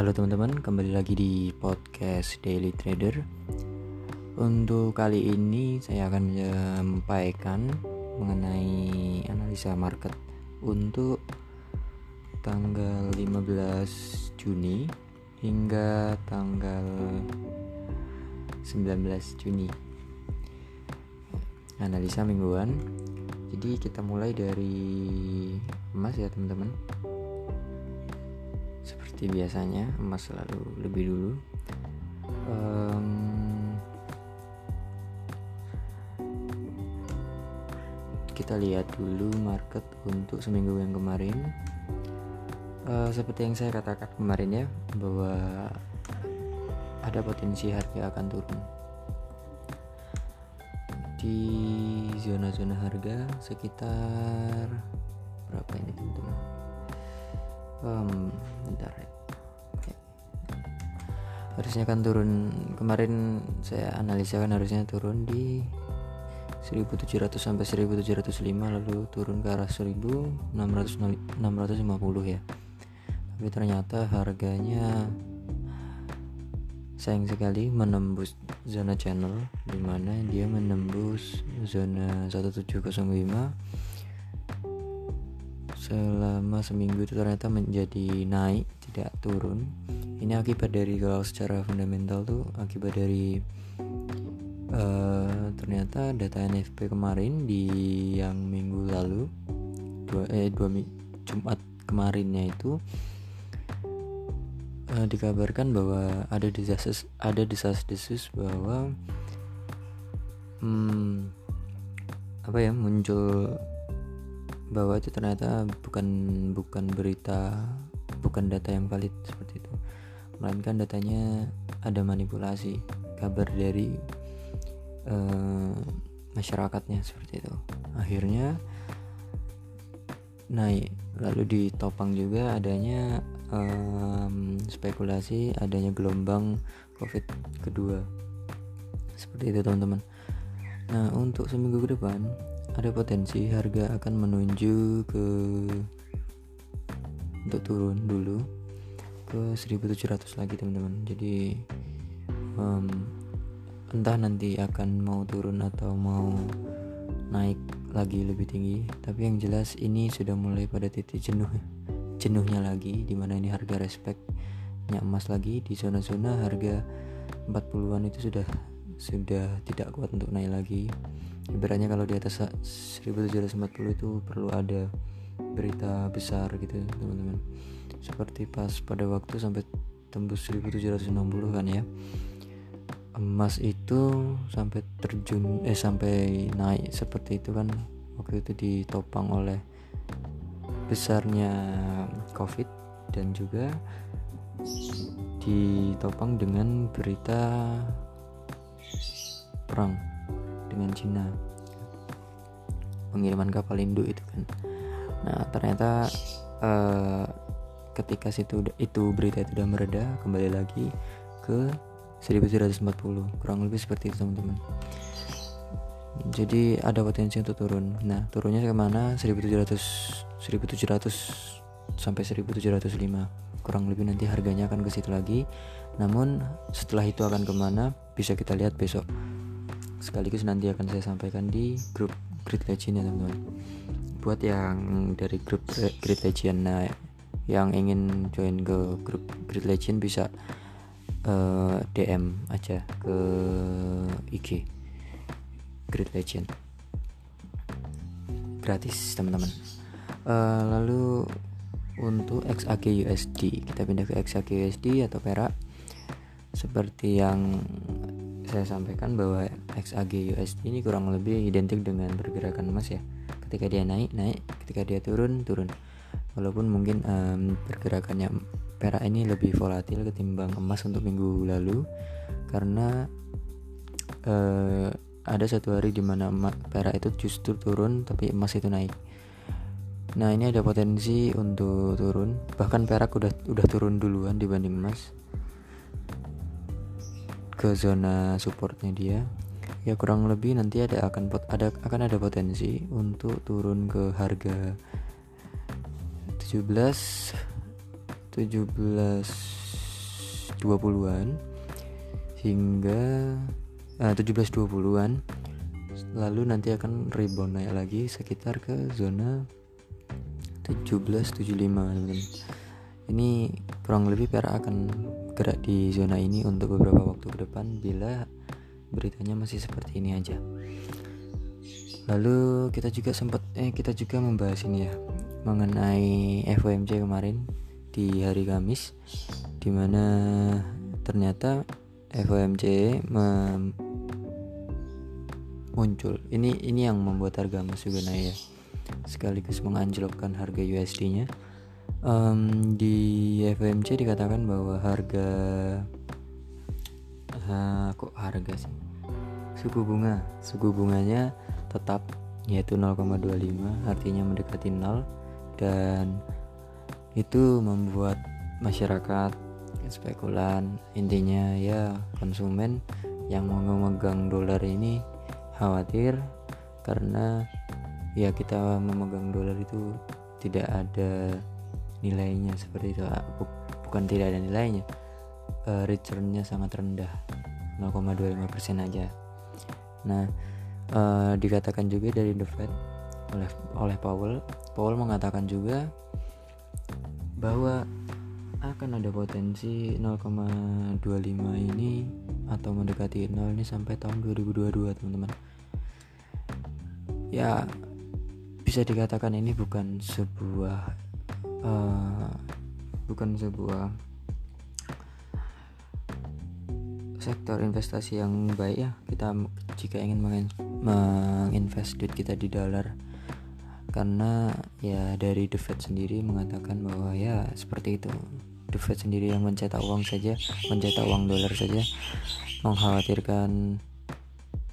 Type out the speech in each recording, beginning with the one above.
Halo teman-teman, kembali lagi di podcast Daily Trader. Untuk kali ini saya akan menyampaikan mengenai analisa market untuk tanggal 15 Juni hingga tanggal 19 Juni. Analisa mingguan. Jadi kita mulai dari emas ya teman-teman seperti biasanya emas selalu lebih dulu. Um, kita lihat dulu market untuk seminggu yang kemarin. Uh, seperti yang saya katakan kemarin ya bahwa ada potensi harga akan turun. Di zona-zona harga sekitar berapa ini teman-teman? Um, bentar ya harusnya kan turun kemarin saya analisa kan harusnya turun di 1700 sampai 1705 lalu turun ke arah 1650 ya. Tapi ternyata harganya sayang sekali menembus zona channel di mana dia menembus zona 1705 selama seminggu itu ternyata menjadi naik tidak turun. Ini akibat dari kalau secara fundamental tuh akibat dari uh, ternyata data NFP kemarin di yang minggu lalu dua eh dua Jumat kemarinnya itu uh, dikabarkan bahwa ada desas ada desas-desus bahwa hmm, apa ya muncul bahwa itu ternyata bukan bukan berita bukan data yang valid seperti itu. Melainkan datanya ada manipulasi kabar dari uh, masyarakatnya seperti itu. Akhirnya naik. Lalu ditopang juga adanya um, spekulasi adanya gelombang covid kedua. Seperti itu teman-teman. Nah untuk seminggu ke depan ada potensi harga akan menuju ke untuk turun dulu ke 1700 lagi teman-teman. Jadi um, entah nanti akan mau turun atau mau naik lagi lebih tinggi tapi yang jelas ini sudah mulai pada titik jenuh jenuhnya lagi di mana ini harga respectnya emas lagi. Di zona-zona harga 40-an itu sudah sudah tidak kuat untuk naik lagi. Ibaratnya kalau di atas 1740 itu perlu ada berita besar gitu teman-teman. Seperti pas pada waktu sampai tembus 1760 kan ya. Emas itu sampai terjun eh sampai naik seperti itu kan waktu itu ditopang oleh besarnya covid dan juga ditopang dengan berita perang dengan Cina. Pengiriman kapal induk itu kan. Nah ternyata uh, ketika situ itu berita itu sudah mereda kembali lagi ke 1740 kurang lebih seperti itu teman-teman. Jadi ada potensi untuk turun. Nah turunnya ke mana? 1700 1700 sampai 1705 kurang lebih nanti harganya akan ke situ lagi. Namun setelah itu akan ke mana bisa kita lihat besok. Sekaligus nanti akan saya sampaikan di grup Grid Legend ya teman-teman. Buat yang dari grup Grid Legend nah yang ingin join ke grup Grid Legend bisa uh, eh, DM aja ke IG Grid Legend. Gratis teman-teman. Uh, lalu untuk XAG USD kita pindah ke XAG USD atau perak. Seperti yang saya sampaikan bahwa XAG USD ini kurang lebih identik dengan pergerakan emas ya. Ketika dia naik naik. Ketika dia turun turun. Walaupun mungkin um, pergerakannya perak ini lebih volatil ketimbang emas untuk minggu lalu. Karena uh, ada satu hari di mana perak itu justru turun tapi emas itu naik nah ini ada potensi untuk turun. Bahkan perak udah udah turun duluan dibanding emas. Ke zona supportnya dia. Ya kurang lebih nanti ada akan ada akan ada potensi untuk turun ke harga 17 17 17.20-an hingga uh, 17.20-an lalu nanti akan rebound naik lagi sekitar ke zona 17.75 teman-teman. Ini kurang lebih perak akan gerak di zona ini untuk beberapa waktu ke depan bila beritanya masih seperti ini aja. Lalu kita juga sempat eh kita juga membahas ini ya mengenai FOMC kemarin di hari Kamis di mana ternyata FOMC muncul. Ini ini yang membuat harga emas juga naik ya sekaligus menganjlokkan harga USD nya um, di FOMC dikatakan bahwa harga uh, kok harga sih? Suku bunga. Suku bunganya tetap yaitu 0,25 artinya mendekati 0 dan itu membuat masyarakat spekulan. Intinya ya konsumen yang mau memegang dolar ini khawatir karena ya kita memegang dolar itu tidak ada nilainya seperti itu. Bukan tidak ada nilainya. Uh, returnnya sangat rendah 0,25% aja. Nah uh, dikatakan juga dari The Fed oleh oleh Powell Powell mengatakan juga bahwa akan ada potensi 0,25 ini atau mendekati 0 ini sampai tahun 2022 teman-teman. Ya bisa dikatakan ini bukan sebuah uh, bukan sebuah sektor investasi yang baik ya. Kita jika ingin menginvest duit kita di dolar karena ya dari The Fed sendiri mengatakan bahwa ya seperti itu. The Fed sendiri yang mencetak uang saja mencetak uang dolar saja mengkhawatirkan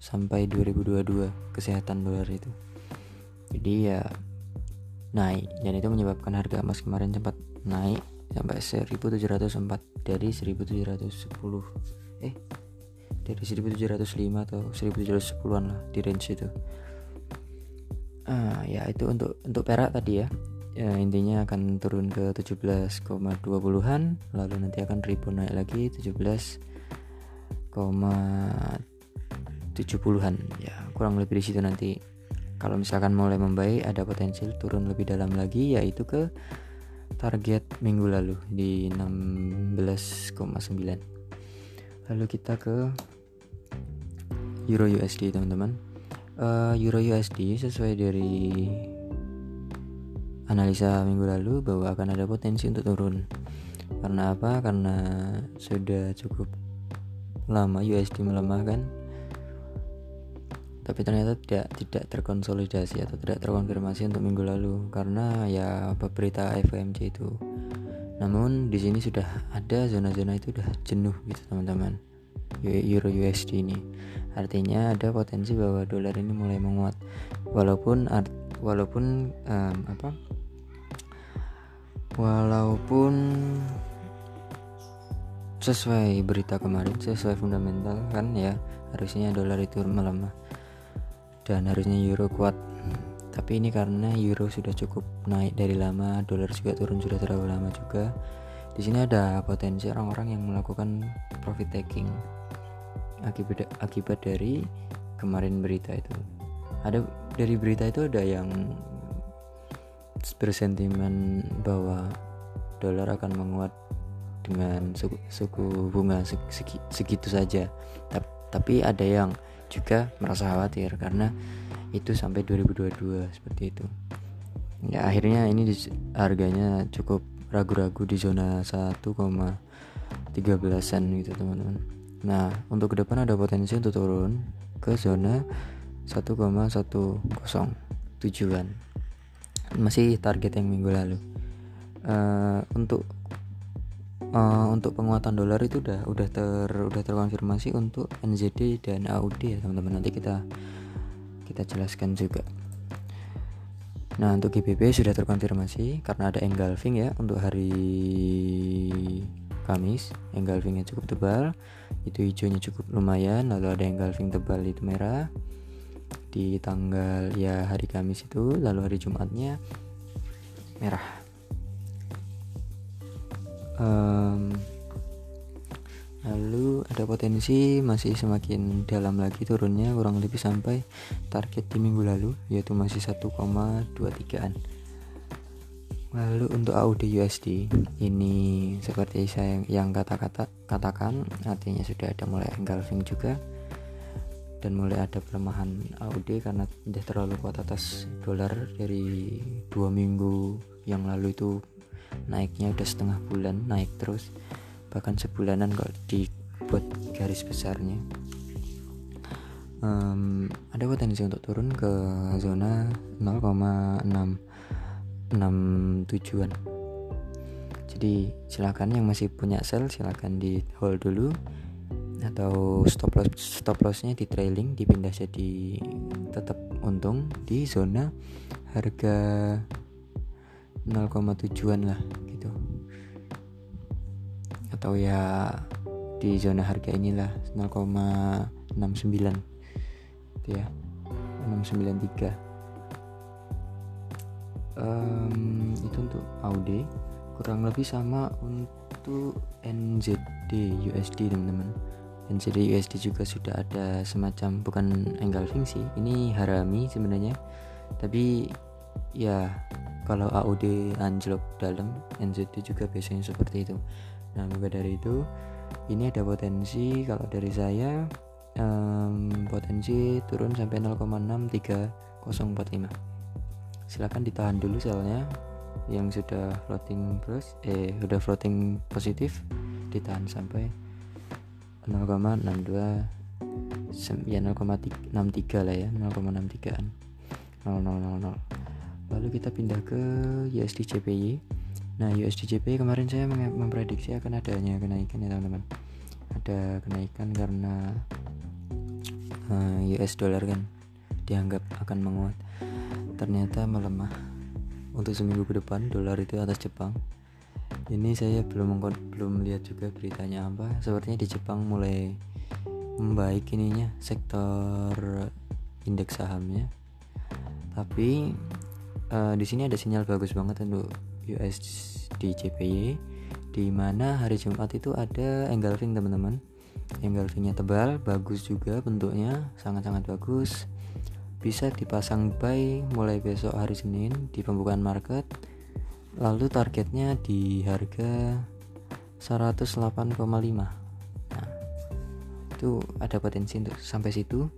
sampai 2022 kesehatan dolar itu jadi ya naik. Dan itu menyebabkan harga emas kemarin sempat naik sampai 1704 dari 1710 eh dari 1705 atau 1710-an lah di range itu. Ah ya itu untuk untuk perak tadi ya. Ya, intinya akan turun ke 17,20-an lalu nanti akan rebound naik lagi 17,70-an ya kurang lebih di situ nanti kalau misalkan mulai membaik ada potensi turun lebih dalam lagi yaitu ke target minggu lalu di 16,9 lalu kita ke Euro USD teman-teman uh, Euro USD sesuai dari analisa minggu lalu bahwa akan ada potensi untuk turun. Karena apa? Karena sudah cukup lama USD melemah kan. Tapi ternyata tidak tidak terkonsolidasi atau tidak terkonfirmasi untuk minggu lalu karena ya berita FOMC itu. Namun di sini sudah ada zona-zona itu sudah jenuh gitu teman-teman. Euro USD ini artinya ada potensi bahwa dolar ini mulai menguat walaupun walaupun um, apa walaupun sesuai berita kemarin sesuai fundamental kan ya harusnya dolar itu melemah dan harusnya euro kuat. Tapi ini karena euro sudah cukup naik dari lama dolar juga turun sudah terlalu lama juga. Di sini ada potensi orang-orang yang melakukan profit taking akibat akibat dari kemarin berita itu. Ada dari berita itu ada yang bersentimen bahwa dolar akan menguat dengan suku, suku bunga segi, segitu saja. Tapi ada yang juga merasa khawatir karena itu sampai 2022 seperti itu. Ya akhirnya ini harganya cukup ragu-ragu di zona 1,13an gitu teman-teman. Nah untuk ke depan ada potensi untuk turun ke zona 1,10 tujuan masih target yang minggu lalu. Uh, untuk uh, untuk penguatan dolar itu udah udah ter udah terkonfirmasi untuk NZD dan AUD ya teman-teman. Nanti kita kita jelaskan juga. Nah untuk GBP sudah terkonfirmasi karena ada engulfing ya untuk hari Kamis. Engulfingnya cukup tebal. Itu hijaunya cukup lumayan lalu ada engulfing tebal itu merah. Di tanggal ya hari Kamis itu lalu hari Jumatnya merah um, lalu ada potensi masih semakin dalam lagi turunnya kurang lebih sampai target di minggu lalu yaitu masih 1,23an lalu untuk AUD USD ini seperti saya yang kata-kata katakan artinya sudah ada mulai engulfing juga dan mulai ada pelemahan AUD karena sudah terlalu kuat atas dolar dari dua minggu yang lalu itu naiknya udah setengah bulan naik terus. Bahkan sebulanan kalau dibuat garis besarnya. Um, ada potensi untuk turun ke zona 0,6 tujuan. Jadi silakan yang masih punya sell silakan di hold dulu. Atau stop loss stop lossnya di trailing dipindah jadi tetap untung di zona harga 0,7an lah atau ya di zona harga inilah 0,69 itu ya 693 um, itu untuk AUD kurang lebih sama untuk NZD USD teman-teman. NZD USD juga sudah ada semacam bukan engulfing sih ini harami sebenarnya. Tapi ya kalau AUD anjlok dalam NZD juga biasanya seperti itu nah maka dari itu ini ada potensi kalau dari saya um, potensi turun sampai 0,63045 silahkan ditahan dulu selnya yang sudah floating plus eh sudah floating positif ditahan sampai 0,62 ya 0,63 lah ya 0,63an 0000 lalu kita pindah ke USD CPY Nah USDJP kemarin saya memprediksi akan adanya kenaikan ya teman-teman. Ada kenaikan karena uh, eh, US dollar kan dianggap akan menguat. Ternyata melemah. Untuk seminggu ke depan dolar itu atas Jepang. Ini saya belum belum lihat juga beritanya apa. Sepertinya di Jepang mulai membaik ininya sektor indeks sahamnya. Tapi uh, di sini ada sinyal bagus banget untuk USD JPY di mana hari Jumat itu ada engulfing teman-teman. Engulfingnya tebal bagus juga bentuknya sangat-sangat bagus. Bisa dipasang buy mulai besok hari Senin di pembukaan market. Lalu targetnya di harga 108,5 nah itu ada potensi untuk sampai situ.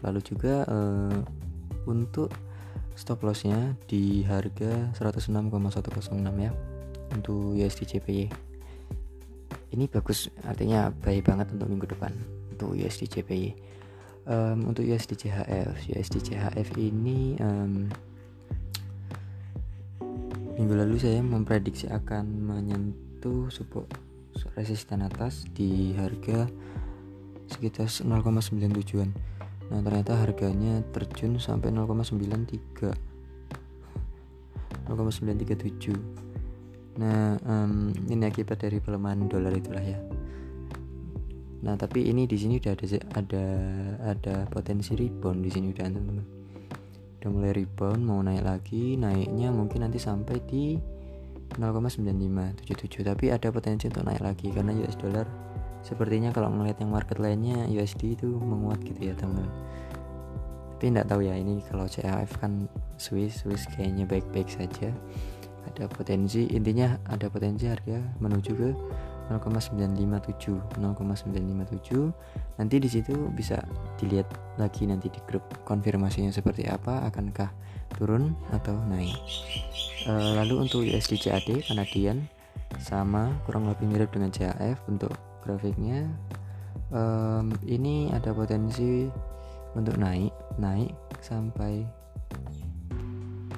Lalu juga uh, untuk stop lossnya di harga 106,106 ya untuk USD CPY ini bagus artinya baik banget untuk minggu depan untuk USD CPY um, untuk USD CHF USD CHF ini um, minggu lalu saya memprediksi akan menyentuh support resisten atas di harga sekitar 0,97an nah ternyata harganya terjun sampai 0,93 0,937 nah um, ini akibat dari pelemahan dolar itulah ya. Nah tapi ini di sini udah ada ada ada potensi rebound di sini udah teman-teman. Udah mulai rebound mau naik lagi naiknya mungkin nanti sampai di 0,9577 tapi ada potensi untuk naik lagi karena US dollar sepertinya kalau melihat yang market lainnya USD itu menguat gitu ya teman-teman tapi tidak tahu ya ini kalau CHF kan Swiss Swiss kayaknya baik-baik saja. Ada potensi intinya ada potensi harga menuju ke 0,957 0,957 nanti di situ bisa dilihat lagi nanti di grup konfirmasinya seperti apa akankah turun atau naik. E, lalu untuk USD CAD Kanadian sama kurang lebih mirip dengan CHF untuk grafiknya um, ini ada potensi untuk naik naik sampai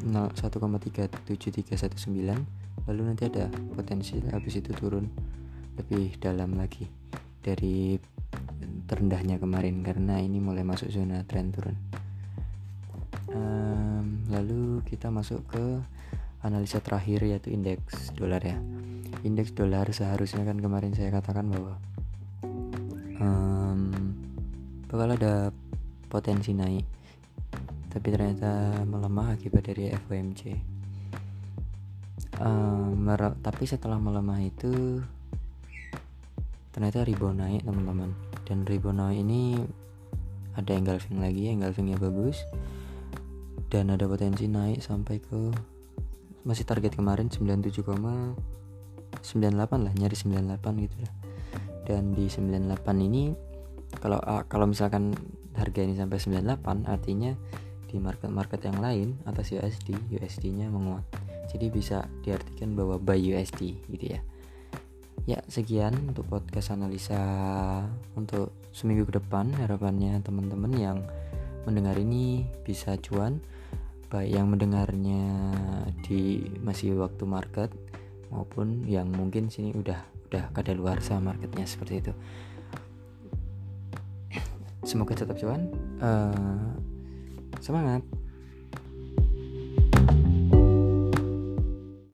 1,37319 lalu nanti ada potensi habis itu turun lebih dalam lagi dari terendahnya kemarin karena ini mulai masuk zona tren turun. Um, lalu kita masuk ke analisa terakhir yaitu indeks dolar ya indeks dolar seharusnya kan kemarin saya katakan bahwa um, bakal ada potensi naik. Tapi ternyata melemah akibat dari FOMC um, tapi setelah melemah itu ternyata rebound naik teman-teman. Dan rebound naik ini ada engulfing lagi engulfingnya bagus. Dan ada potensi naik sampai ke masih target kemarin 97,98 lah nyari 98 gitu lah. Dan di 98 ini kalau ah, kalau misalkan harga ini sampai 98 artinya di market-market yang lain atas USD USD nya menguat. Jadi bisa diartikan bahwa buy USD gitu ya. Ya sekian untuk podcast analisa untuk seminggu ke depan. Harapannya teman-teman yang mendengar ini bisa cuan. Baik yang mendengarnya di masih waktu market maupun yang mungkin sini udah udah kada luar sama marketnya seperti itu. Semoga tetap cuan. Uh, semangat